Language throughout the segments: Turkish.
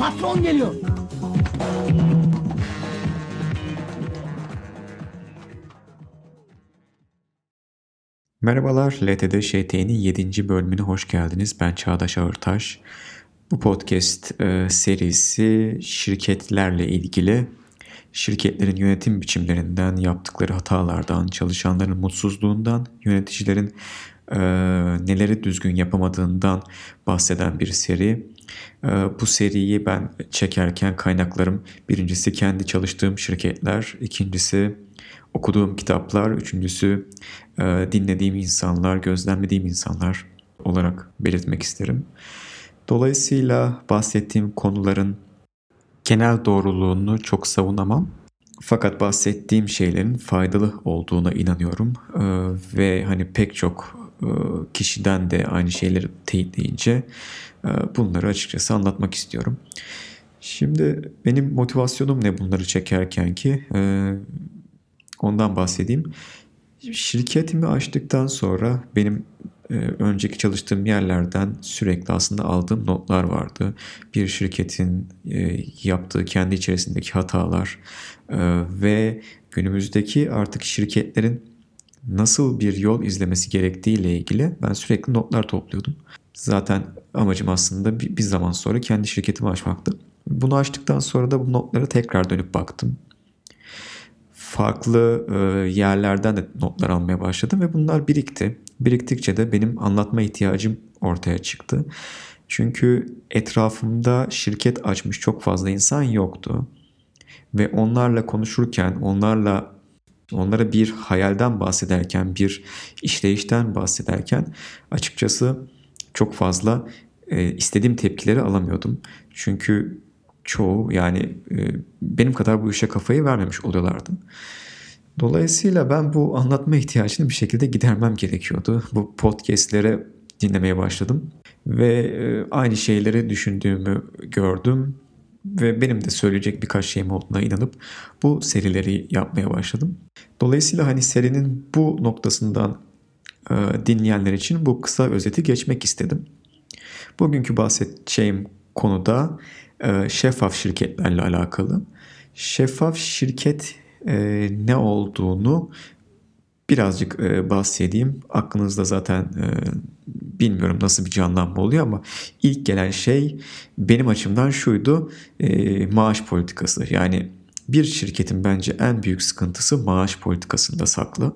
Patron geliyor. Merhabalar, LTD ŞT'nin 7. bölümüne hoş geldiniz. Ben Çağdaş Ağırtaş. Bu podcast e, serisi şirketlerle ilgili şirketlerin yönetim biçimlerinden, yaptıkları hatalardan, çalışanların mutsuzluğundan, yöneticilerin e, neleri düzgün yapamadığından bahseden bir seri. E, bu seriyi ben çekerken kaynaklarım birincisi kendi çalıştığım şirketler, ikincisi okuduğum kitaplar, üçüncüsü e, dinlediğim insanlar, gözlemlediğim insanlar olarak belirtmek isterim. Dolayısıyla bahsettiğim konuların genel doğruluğunu çok savunamam. Fakat bahsettiğim şeylerin faydalı olduğuna inanıyorum. Ee, ve hani pek çok kişiden de aynı şeyleri teyitleyince e, bunları açıkçası anlatmak istiyorum. Şimdi benim motivasyonum ne bunları çekerken ki e, ondan bahsedeyim. Şirketimi açtıktan sonra benim e, önceki çalıştığım yerlerden sürekli aslında aldığım notlar vardı. Bir şirketin e, yaptığı kendi içerisindeki hatalar e, ve günümüzdeki artık şirketlerin nasıl bir yol izlemesi gerektiği ile ilgili ben sürekli notlar topluyordum. Zaten amacım aslında bir, bir zaman sonra kendi şirketimi açmaktı. Bunu açtıktan sonra da bu notlara tekrar dönüp baktım farklı yerlerden de notlar almaya başladım ve bunlar birikti. Biriktikçe de benim anlatma ihtiyacım ortaya çıktı. Çünkü etrafımda şirket açmış çok fazla insan yoktu. Ve onlarla konuşurken, onlarla onlara bir hayalden bahsederken, bir işleyişten bahsederken açıkçası çok fazla e, istediğim tepkileri alamıyordum. Çünkü çoğu yani e, benim kadar bu işe kafayı vermemiş oluyorlardı. Dolayısıyla ben bu anlatma ihtiyacını bir şekilde gidermem gerekiyordu. Bu podcastlere dinlemeye başladım ve e, aynı şeyleri düşündüğümü gördüm ve benim de söyleyecek birkaç şeyim olduğuna inanıp bu serileri yapmaya başladım. Dolayısıyla hani serinin bu noktasından e, dinleyenler için bu kısa özeti geçmek istedim. Bugünkü bahsedeceğim konuda e, şeffaf şirketlerle alakalı. Şeffaf şirket e, ne olduğunu birazcık e, bahsedeyim. Aklınızda zaten e, bilmiyorum nasıl bir canlanma oluyor ama ilk gelen şey benim açımdan şuydu e, maaş politikası. Yani bir şirketin bence en büyük sıkıntısı maaş politikasında saklı.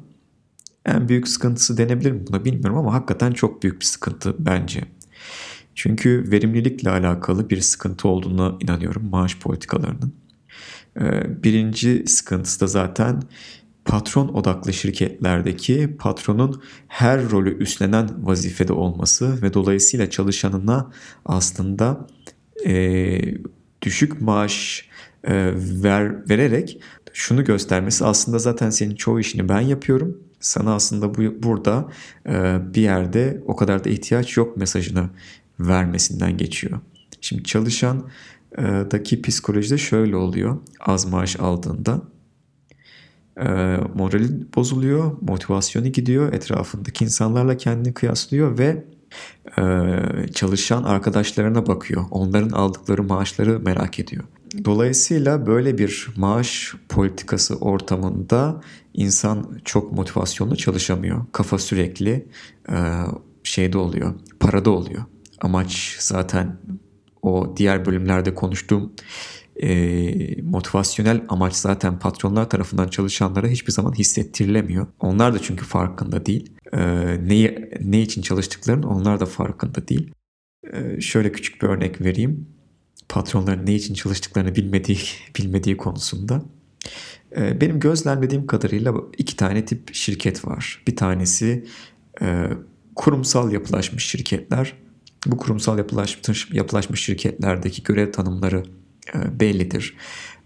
En büyük sıkıntısı denebilir mi buna bilmiyorum ama hakikaten çok büyük bir sıkıntı bence. Çünkü verimlilikle alakalı bir sıkıntı olduğuna inanıyorum maaş politikalarının. Ee, birinci sıkıntısı da zaten patron odaklı şirketlerdeki patronun her rolü üstlenen vazifede olması ve dolayısıyla çalışanına aslında e, düşük maaş e, ver, vererek şunu göstermesi aslında zaten senin çoğu işini ben yapıyorum. Sana aslında bu burada e, bir yerde o kadar da ihtiyaç yok mesajını vermesinden geçiyor. Şimdi çalışan daki psikolojide şöyle oluyor. Az maaş aldığında e, morali bozuluyor, motivasyonu gidiyor, etrafındaki insanlarla kendini kıyaslıyor ve e, çalışan arkadaşlarına bakıyor. Onların aldıkları maaşları merak ediyor. Dolayısıyla böyle bir maaş politikası ortamında insan çok motivasyonlu çalışamıyor. Kafa sürekli e, şeyde oluyor, parada oluyor. Amaç zaten o diğer bölümlerde konuştuğum e, motivasyonel amaç zaten patronlar tarafından çalışanlara hiçbir zaman hissettirilemiyor. Onlar da çünkü farkında değil. E, neyi, ne için çalıştıklarının onlar da farkında değil. E, şöyle küçük bir örnek vereyim. Patronların ne için çalıştıklarını bilmediği bilmediği konusunda. E, benim gözlemlediğim kadarıyla iki tane tip şirket var. Bir tanesi e, kurumsal yapılaşmış şirketler bu kurumsal yapılaşmış, yapılaşmış şirketlerdeki görev tanımları bellidir.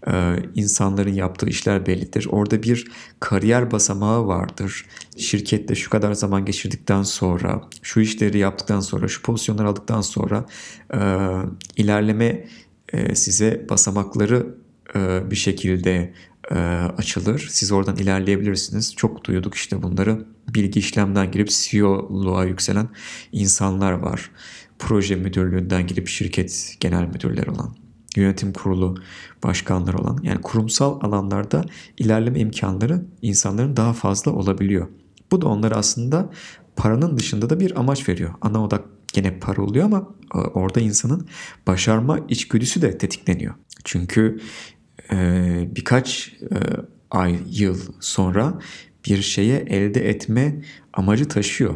E, insanların yaptığı işler bellidir. Orada bir kariyer basamağı vardır. Şirkette şu kadar zaman geçirdikten sonra, şu işleri yaptıktan sonra, şu pozisyonları aldıktan sonra e, ilerleme e, size basamakları e, bir şekilde e, açılır. Siz oradan ilerleyebilirsiniz. Çok duyduk işte bunları. Bilgi işlemden girip CEO'luğa yükselen insanlar var proje müdürlüğünden girip şirket genel müdürleri olan. Yönetim kurulu başkanları olan yani kurumsal alanlarda ilerleme imkanları insanların daha fazla olabiliyor. Bu da onlara aslında paranın dışında da bir amaç veriyor. Ana odak gene para oluyor ama e, orada insanın başarma içgüdüsü de tetikleniyor. Çünkü e, birkaç e, ay, yıl sonra bir şeye elde etme amacı taşıyor.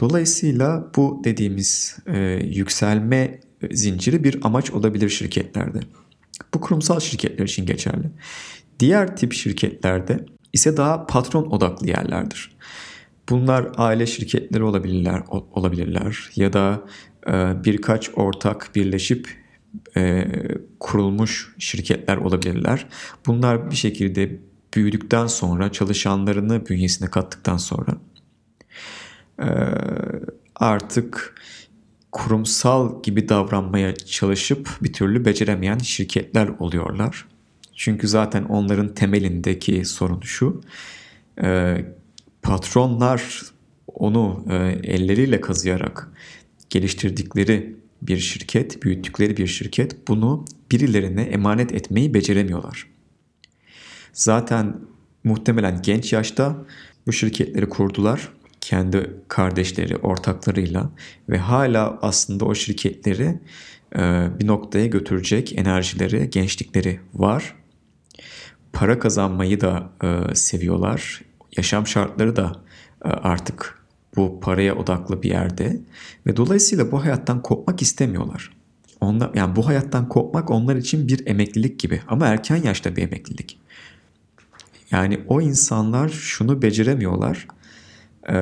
Dolayısıyla bu dediğimiz yükselme zinciri bir amaç olabilir şirketlerde. Bu kurumsal şirketler için geçerli. Diğer tip şirketlerde ise daha patron odaklı yerlerdir. Bunlar aile şirketleri olabilirler, olabilirler ya da e, birkaç ortak birleşip e, kurulmuş şirketler olabilirler. Bunlar bir şekilde büyüdükten sonra çalışanlarını bünyesine kattıktan sonra e, artık kurumsal gibi davranmaya çalışıp bir türlü beceremeyen şirketler oluyorlar. Çünkü zaten onların temelindeki sorun şu. E, patronlar onu e, elleriyle kazıyarak geliştirdikleri bir şirket, büyüttükleri bir şirket bunu birilerine emanet etmeyi beceremiyorlar. Zaten muhtemelen genç yaşta bu şirketleri kurdular kendi kardeşleri, ortaklarıyla ve hala aslında o şirketleri e, bir noktaya götürecek enerjileri, gençlikleri var. Para kazanmayı da e, seviyorlar. Yaşam şartları da e, artık bu paraya odaklı bir yerde ve dolayısıyla bu hayattan kopmak istemiyorlar. Onlar, yani bu hayattan kopmak onlar için bir emeklilik gibi ama erken yaşta bir emeklilik. Yani o insanlar şunu beceremiyorlar. Ee,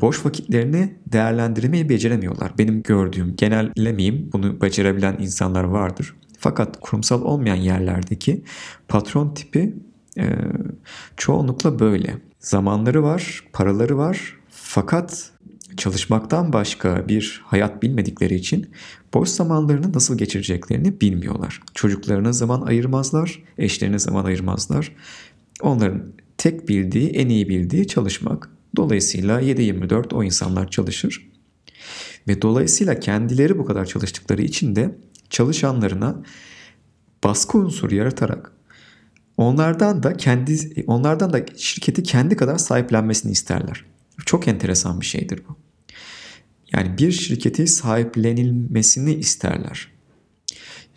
boş vakitlerini değerlendirmeyi beceremiyorlar. Benim gördüğüm, genellemeyeyim bunu becerebilen insanlar vardır. Fakat kurumsal olmayan yerlerdeki patron tipi e, çoğunlukla böyle. Zamanları var, paraları var fakat çalışmaktan başka bir hayat bilmedikleri için boş zamanlarını nasıl geçireceklerini bilmiyorlar. Çocuklarına zaman ayırmazlar, eşlerine zaman ayırmazlar. Onların tek bildiği, en iyi bildiği çalışmak. Dolayısıyla 7-24 o insanlar çalışır. Ve dolayısıyla kendileri bu kadar çalıştıkları için de çalışanlarına baskı unsuru yaratarak onlardan da kendi onlardan da şirketi kendi kadar sahiplenmesini isterler. Çok enteresan bir şeydir bu. Yani bir şirketi sahiplenilmesini isterler.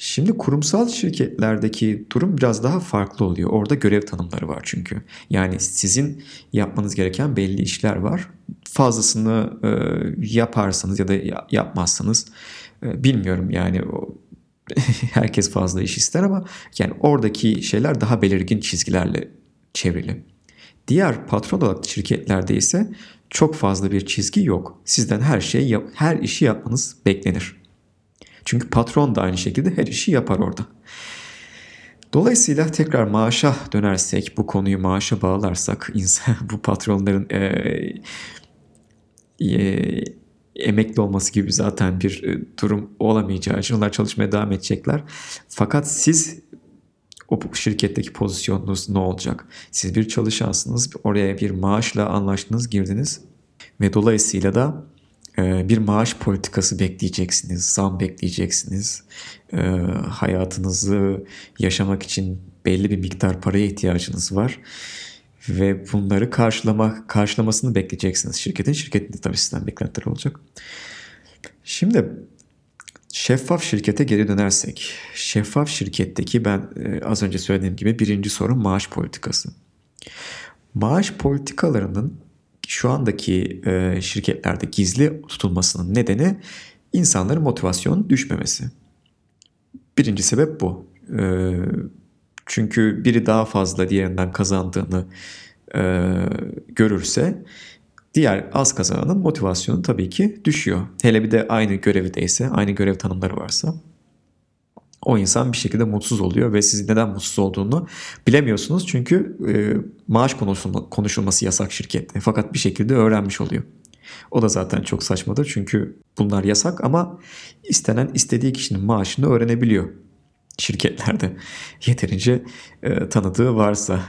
Şimdi kurumsal şirketlerdeki durum biraz daha farklı oluyor. Orada görev tanımları var çünkü. Yani sizin yapmanız gereken belli işler var. Fazlasını e, yaparsanız ya da yapmazsanız e, bilmiyorum yani o, herkes fazla iş ister ama yani oradaki şeyler daha belirgin çizgilerle çevrili. Diğer patron odaklı şirketlerde ise çok fazla bir çizgi yok. Sizden her şeyi her işi yapmanız beklenir. Çünkü patron da aynı şekilde her işi yapar orada. Dolayısıyla tekrar maaşa dönersek, bu konuyu maaşa bağlarsak, insan, bu patronların e, e, emekli olması gibi zaten bir durum olamayacağı için onlar çalışmaya devam edecekler. Fakat siz o şirketteki pozisyonunuz ne olacak? Siz bir çalışansınız, oraya bir maaşla anlaştınız, girdiniz ve dolayısıyla da bir maaş politikası bekleyeceksiniz, zam bekleyeceksiniz. E, hayatınızı yaşamak için belli bir miktar paraya ihtiyacınız var ve bunları karşılama karşılamasını bekleyeceksiniz şirketin. Şirketin de tabii sizden beklentileri olacak. Şimdi Şeffaf şirkete geri dönersek, şeffaf şirketteki ben e, az önce söylediğim gibi birinci sorun maaş politikası. Maaş politikalarının şu andaki e, şirketlerde gizli tutulmasının nedeni insanların motivasyonun düşmemesi. Birinci sebep bu. E, çünkü biri daha fazla diğerinden kazandığını görürse Diğer az kazananın motivasyonu tabii ki düşüyor. Hele bir de aynı görevdeyse, aynı görev tanımları varsa o insan bir şekilde mutsuz oluyor ve siz neden mutsuz olduğunu bilemiyorsunuz. Çünkü e, maaş konuşulma, konuşulması yasak şirkette. Fakat bir şekilde öğrenmiş oluyor. O da zaten çok saçmadır çünkü bunlar yasak ama istenen istediği kişinin maaşını öğrenebiliyor şirketlerde. Yeterince e, tanıdığı varsa.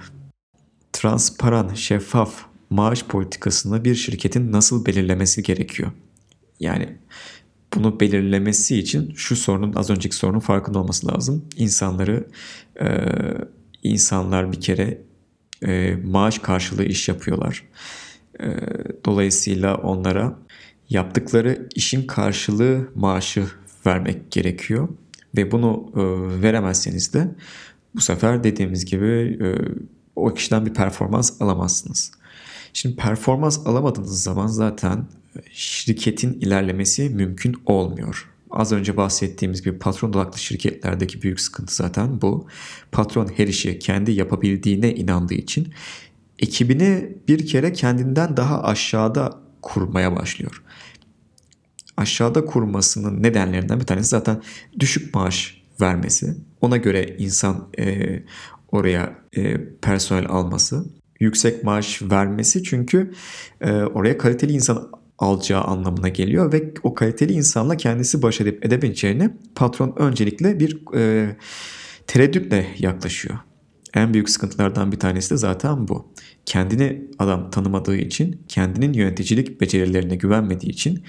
Transparan, şeffaf, maaş politikasını bir şirketin nasıl belirlemesi gerekiyor? Yani bunu belirlemesi için şu sorunun az önceki sorunun farkında olması lazım. İnsanları e, insanlar bir kere e, maaş karşılığı iş yapıyorlar. E, dolayısıyla onlara yaptıkları işin karşılığı maaşı vermek gerekiyor ve bunu e, veremezseniz de bu sefer dediğimiz gibi e, o kişiden bir performans alamazsınız. Şimdi performans alamadığınız zaman zaten şirketin ilerlemesi mümkün olmuyor. Az önce bahsettiğimiz gibi patron odaklı şirketlerdeki büyük sıkıntı zaten bu. Patron her işi kendi yapabildiğine inandığı için ekibini bir kere kendinden daha aşağıda kurmaya başlıyor. Aşağıda kurmasının nedenlerinden bir tanesi zaten düşük maaş vermesi. Ona göre insan e, oraya e, personel alması. Yüksek maaş vermesi çünkü e, oraya kaliteli insan alacağı anlamına geliyor ve o kaliteli insanla kendisi baş edip edebileceğini patron öncelikle bir e, tereddütle yaklaşıyor. En büyük sıkıntılardan bir tanesi de zaten bu. Kendini adam tanımadığı için, kendinin yöneticilik becerilerine güvenmediği için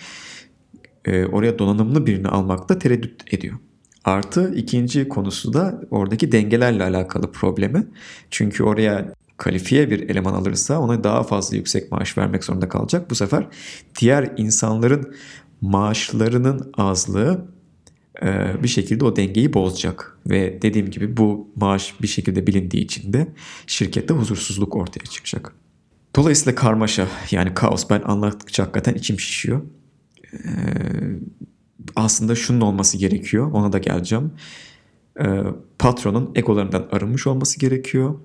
e, oraya donanımlı birini almakta tereddüt ediyor. Artı ikinci konusu da oradaki dengelerle alakalı problemi. Çünkü oraya kalifiye bir eleman alırsa ona daha fazla yüksek maaş vermek zorunda kalacak. Bu sefer diğer insanların maaşlarının azlığı e, bir şekilde o dengeyi bozacak. Ve dediğim gibi bu maaş bir şekilde bilindiği için de şirkette huzursuzluk ortaya çıkacak. Dolayısıyla karmaşa yani kaos ben anlattıkça hakikaten içim şişiyor. Ee, aslında şunun olması gerekiyor ona da geleceğim. Ee, patronun egolarından arınmış olması gerekiyor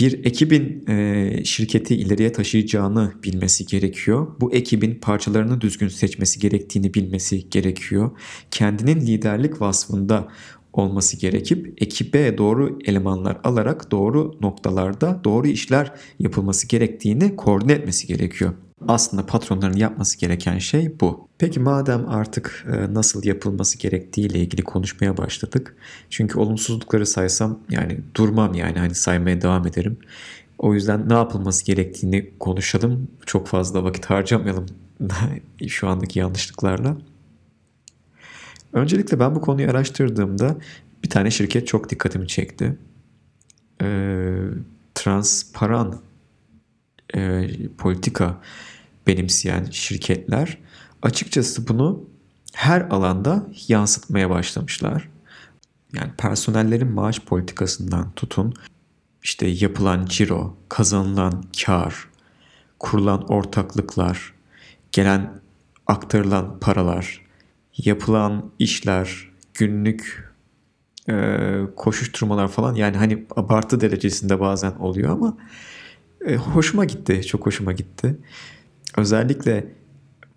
bir ekibin e, şirketi ileriye taşıyacağını bilmesi gerekiyor. Bu ekibin parçalarını düzgün seçmesi gerektiğini bilmesi gerekiyor. Kendinin liderlik vasfında olması gerekip ekibe doğru elemanlar alarak doğru noktalarda doğru işler yapılması gerektiğini koordine etmesi gerekiyor. Aslında patronların yapması gereken şey bu. Peki madem artık e, nasıl yapılması gerektiği ile ilgili konuşmaya başladık. Çünkü olumsuzlukları saysam yani durmam yani hani saymaya devam ederim. O yüzden ne yapılması gerektiğini konuşalım. Çok fazla vakit harcamayalım şu andaki yanlışlıklarla. Öncelikle ben bu konuyu araştırdığımda bir tane şirket çok dikkatimi çekti. Ee, transparan e, politika benimseyen şirketler açıkçası bunu her alanda yansıtmaya başlamışlar. Yani personellerin maaş politikasından tutun işte yapılan ciro, kazanılan kar, kurulan ortaklıklar, gelen aktarılan paralar, yapılan işler, günlük e, koşuşturmalar falan yani hani abartı derecesinde bazen oluyor ama e, hoşuma gitti, çok hoşuma gitti. Özellikle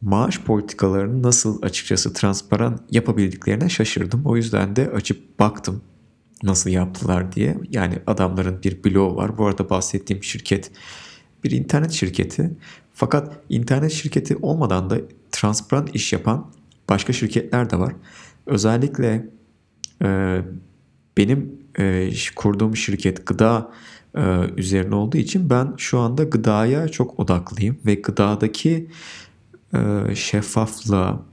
maaş politikalarını nasıl açıkçası transparan yapabildiklerine şaşırdım. O yüzden de açıp baktım nasıl yaptılar diye. Yani adamların bir bloğu var. Bu arada bahsettiğim şirket bir internet şirketi. Fakat internet şirketi olmadan da transparan iş yapan başka şirketler de var. Özellikle e, benim e, kurduğum şirket gıda üzerine olduğu için ben şu anda gıdaya çok odaklıyım ve gıdadaki e, şeffaflığa,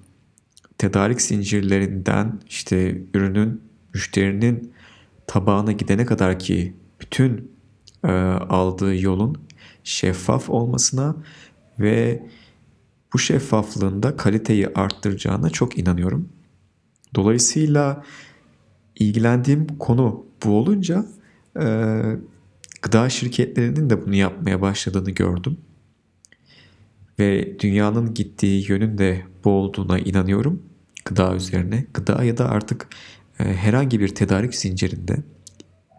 tedarik zincirlerinden işte ürünün müşterinin tabağına gidene kadar ki bütün e, aldığı yolun şeffaf olmasına ve bu şeffaflığında kaliteyi arttıracağına çok inanıyorum. Dolayısıyla ilgilendiğim konu bu olunca e, gıda şirketlerinin de bunu yapmaya başladığını gördüm. Ve dünyanın gittiği yönün de bu olduğuna inanıyorum gıda üzerine. Gıda ya da artık e, herhangi bir tedarik zincirinde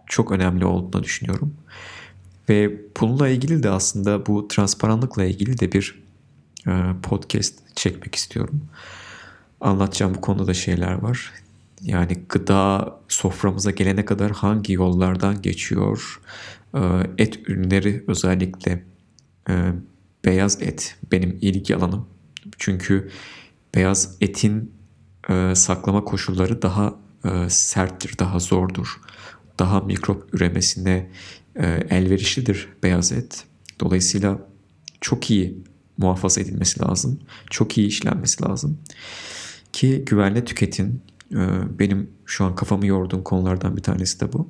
çok önemli olduğunu düşünüyorum. Ve bununla ilgili de aslında bu transparanlıkla ilgili de bir e, podcast çekmek istiyorum. Anlatacağım bu konuda da şeyler var. Yani gıda soframıza gelene kadar hangi yollardan geçiyor? Ee, et ürünleri özellikle e, beyaz et benim ilgi alanım. Çünkü beyaz etin e, saklama koşulları daha e, serttir, daha zordur. Daha mikrop üremesine elverişlidir beyaz et. Dolayısıyla çok iyi muhafaza edilmesi lazım. Çok iyi işlenmesi lazım. ki güvenle tüketin. E, benim şu an kafamı yorduğum konulardan bir tanesi de bu.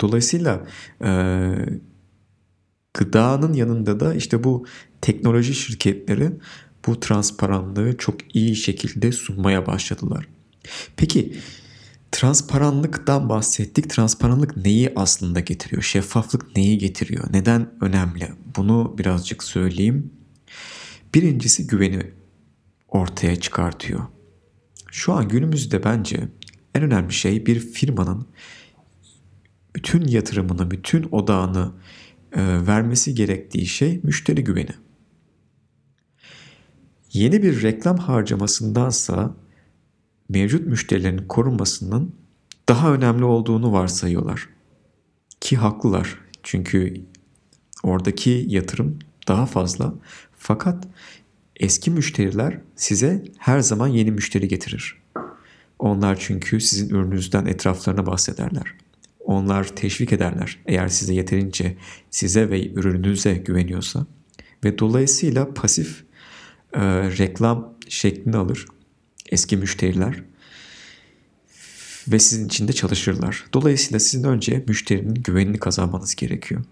Dolayısıyla e, gıdanın yanında da işte bu teknoloji şirketleri bu transparanlığı çok iyi şekilde sunmaya başladılar. Peki transparanlıktan bahsettik. Transparanlık neyi aslında getiriyor? Şeffaflık neyi getiriyor? Neden önemli? Bunu birazcık söyleyeyim. Birincisi güveni ortaya çıkartıyor. Şu an günümüzde bence en önemli şey bir firmanın bütün yatırımını, bütün odağını e, vermesi gerektiği şey müşteri güveni. Yeni bir reklam harcamasındansa mevcut müşterilerin korunmasının daha önemli olduğunu varsayıyorlar. Ki haklılar. Çünkü oradaki yatırım daha fazla. Fakat eski müşteriler size her zaman yeni müşteri getirir. Onlar çünkü sizin ürününüzden etraflarına bahsederler. Onlar teşvik ederler eğer size yeterince size ve ürününüze güveniyorsa ve dolayısıyla pasif e, reklam şeklini alır eski müşteriler ve sizin için de çalışırlar. Dolayısıyla sizin önce müşterinin güvenini kazanmanız gerekiyor.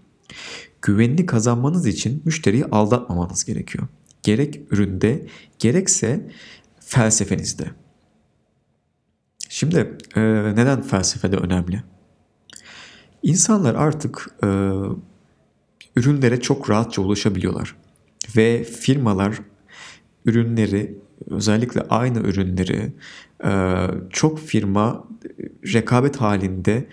Güvenini kazanmanız için müşteriyi aldatmamanız gerekiyor. Gerek üründe gerekse felsefenizde. Şimdi e, neden felsefede önemli? İnsanlar artık e, ürünlere çok rahatça ulaşabiliyorlar. Ve firmalar ürünleri özellikle aynı ürünleri e, çok firma rekabet halinde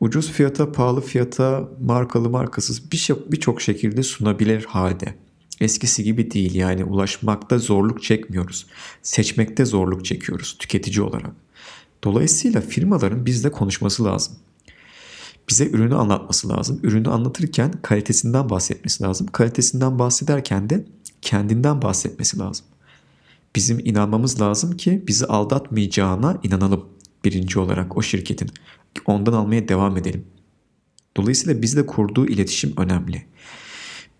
ucuz fiyata, pahalı fiyata, markalı markasız birçok birçok şekilde sunabilir halde. Eskisi gibi değil yani ulaşmakta zorluk çekmiyoruz. Seçmekte zorluk çekiyoruz tüketici olarak. Dolayısıyla firmaların bizle konuşması lazım. Bize ürünü anlatması lazım. Ürünü anlatırken kalitesinden bahsetmesi lazım. Kalitesinden bahsederken de kendinden bahsetmesi lazım. Bizim inanmamız lazım ki bizi aldatmayacağına inanalım birinci olarak o şirketin. Ondan almaya devam edelim. Dolayısıyla bizle kurduğu iletişim önemli.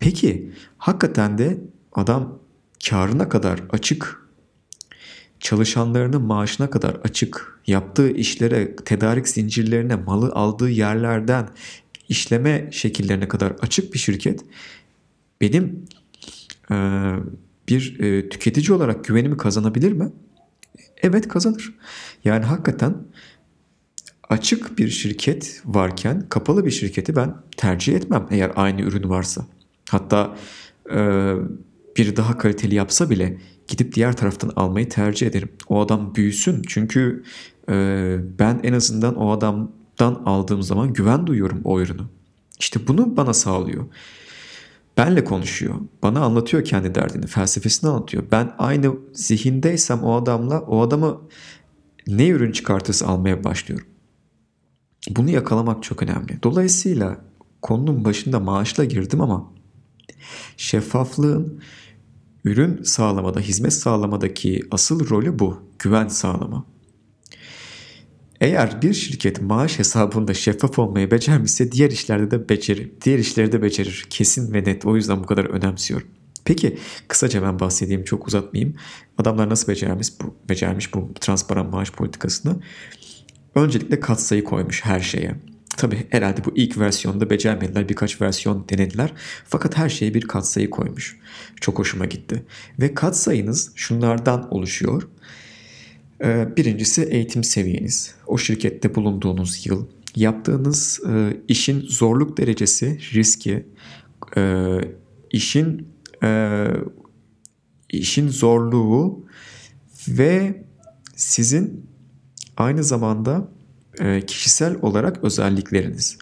Peki hakikaten de adam karına kadar açık, çalışanlarının maaşına kadar açık, yaptığı işlere, tedarik zincirlerine, malı aldığı yerlerden işleme şekillerine kadar açık bir şirket benim e, bir e, tüketici olarak güvenimi kazanabilir mi? Evet kazanır. Yani hakikaten açık bir şirket varken kapalı bir şirketi ben tercih etmem eğer aynı ürün varsa. Hatta e, biri daha kaliteli yapsa bile gidip diğer taraftan almayı tercih ederim. O adam büyüsün çünkü e, ben en azından o adamdan aldığım zaman güven duyuyorum o ürünü. İşte bunu bana sağlıyor benle konuşuyor. Bana anlatıyor kendi derdini, felsefesini anlatıyor. Ben aynı zihindeysem o adamla o adamı ne ürün çıkartırsa almaya başlıyorum. Bunu yakalamak çok önemli. Dolayısıyla konunun başında maaşla girdim ama şeffaflığın ürün sağlamada, hizmet sağlamadaki asıl rolü bu. Güven sağlama. Eğer bir şirket maaş hesabında şeffaf olmayı becermişse diğer işlerde de becerir. Diğer işleri de becerir. Kesin ve net. O yüzden bu kadar önemsiyorum. Peki kısaca ben bahsedeyim çok uzatmayayım. Adamlar nasıl becermiş bu, becermiş bu transparan maaş politikasını? Öncelikle katsayı koymuş her şeye. Tabi herhalde bu ilk versiyonda becermediler. Birkaç versiyon denediler. Fakat her şeye bir katsayı koymuş. Çok hoşuma gitti. Ve katsayınız şunlardan oluşuyor. Ee, birincisi eğitim seviyeniz. O şirkette bulunduğunuz yıl, yaptığınız e, işin zorluk derecesi, riski, e, işin e, işin zorluğu ve sizin aynı zamanda kişisel olarak özellikleriniz.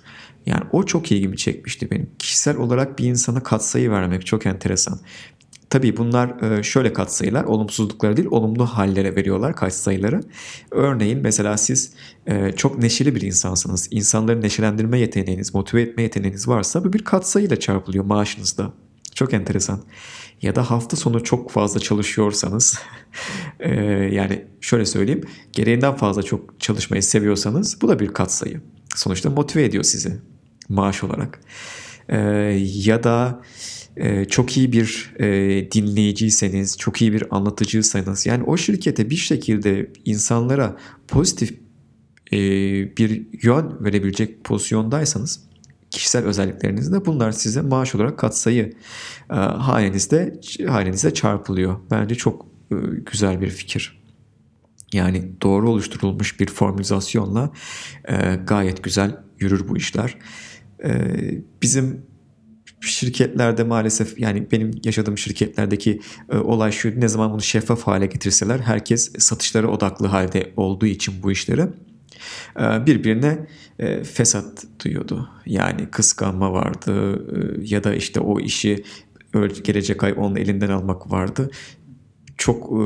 Yani o çok ilgimi çekmişti benim. Kişisel olarak bir insana katsayı vermek çok enteresan. Tabii bunlar e, şöyle katsayılar, olumsuzluklara değil olumlu hallere veriyorlar katsayıları. Örneğin mesela siz e, çok neşeli bir insansınız. İnsanları neşelendirme yeteneğiniz, motive etme yeteneğiniz varsa bu bir katsayıyla çarpılıyor maaşınızda. Çok enteresan. Ya da hafta sonu çok fazla çalışıyorsanız yani şöyle söyleyeyim gereğinden fazla çok çalışmayı seviyorsanız bu da bir katsayı. Sonuçta motive ediyor sizi maaş olarak. Ya da çok iyi bir dinleyiciyseniz, çok iyi bir anlatıcıysanız yani o şirkete bir şekilde insanlara pozitif bir yön verebilecek pozisyondaysanız kişisel özelliklerinizde bunlar size maaş olarak katsayı e, halinizde, halinizde çarpılıyor. Bence çok e, güzel bir fikir. Yani doğru oluşturulmuş bir formülizasyonla e, gayet güzel yürür bu işler. Bizim şirketlerde maalesef yani benim yaşadığım şirketlerdeki e, olay şu ne zaman bunu şeffaf hale getirseler herkes satışlara odaklı halde olduğu için bu işleri birbirine e, fesat duyuyordu. Yani kıskanma vardı e, ya da işte o işi gelecek ay onun elinden almak vardı. Çok e,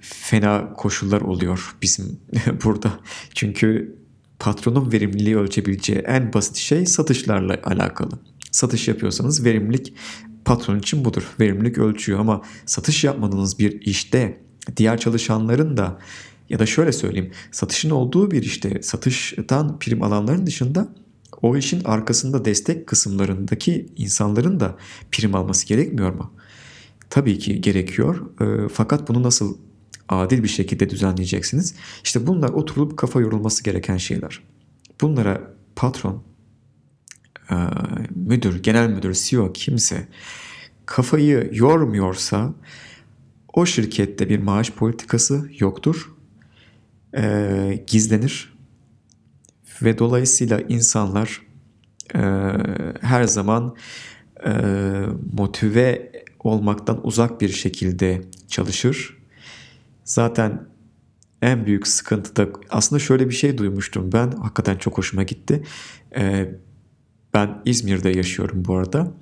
fena koşullar oluyor bizim burada. Çünkü patronun verimliliği ölçebileceği en basit şey satışlarla alakalı. Satış yapıyorsanız verimlilik patron için budur. Verimlilik ölçüyor ama satış yapmadığınız bir işte diğer çalışanların da ya da şöyle söyleyeyim satışın olduğu bir işte satıştan prim alanların dışında o işin arkasında destek kısımlarındaki insanların da prim alması gerekmiyor mu? Tabii ki gerekiyor. E, fakat bunu nasıl adil bir şekilde düzenleyeceksiniz? İşte bunlar oturulup kafa yorulması gereken şeyler. Bunlara patron, e, müdür, genel müdür, CEO kimse kafayı yormuyorsa o şirkette bir maaş politikası yoktur. E, gizlenir ve dolayısıyla insanlar e, her zaman e, motive olmaktan uzak bir şekilde çalışır. Zaten en büyük sıkıntı da aslında şöyle bir şey duymuştum ben hakikaten çok hoşuma gitti. E, ben İzmir'de yaşıyorum bu arada.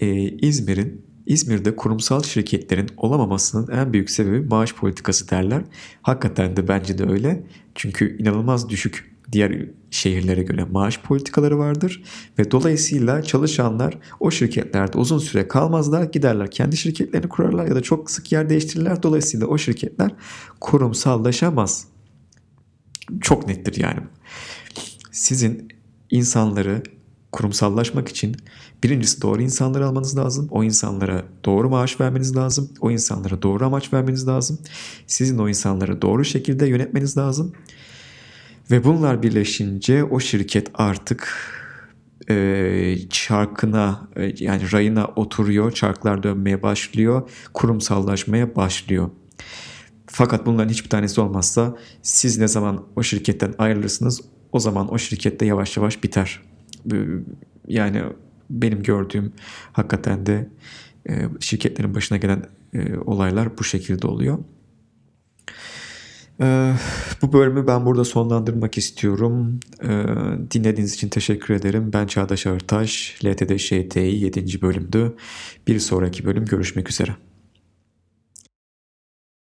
E, İzmir'in İzmir'de kurumsal şirketlerin olamamasının en büyük sebebi maaş politikası derler. Hakikaten de bence de öyle. Çünkü inanılmaz düşük diğer şehirlere göre maaş politikaları vardır ve dolayısıyla çalışanlar o şirketlerde uzun süre kalmazlar giderler kendi şirketlerini kurarlar ya da çok sık yer değiştirirler dolayısıyla o şirketler kurumsallaşamaz. Çok nettir yani. Sizin insanları kurumsallaşmak için birincisi doğru insanları almanız lazım. O insanlara doğru maaş vermeniz lazım. O insanlara doğru amaç vermeniz lazım. Sizin o insanları doğru şekilde yönetmeniz lazım. Ve bunlar birleşince o şirket artık e, çarkına e, yani rayına oturuyor, çarklar dönmeye başlıyor, kurumsallaşmaya başlıyor. Fakat bunların hiçbir tanesi olmazsa siz ne zaman o şirketten ayrılırsınız o zaman o şirkette yavaş yavaş biter. Yani benim gördüğüm hakikaten de e, şirketlerin başına gelen e, olaylar bu şekilde oluyor. Ee, bu bölümü ben burada sonlandırmak istiyorum. Dinlediğiniz için teşekkür ederim. Ben Çağdaş Ağırtaş, LTD ŞTİ 7. bölümdü. Bir sonraki bölüm görüşmek üzere.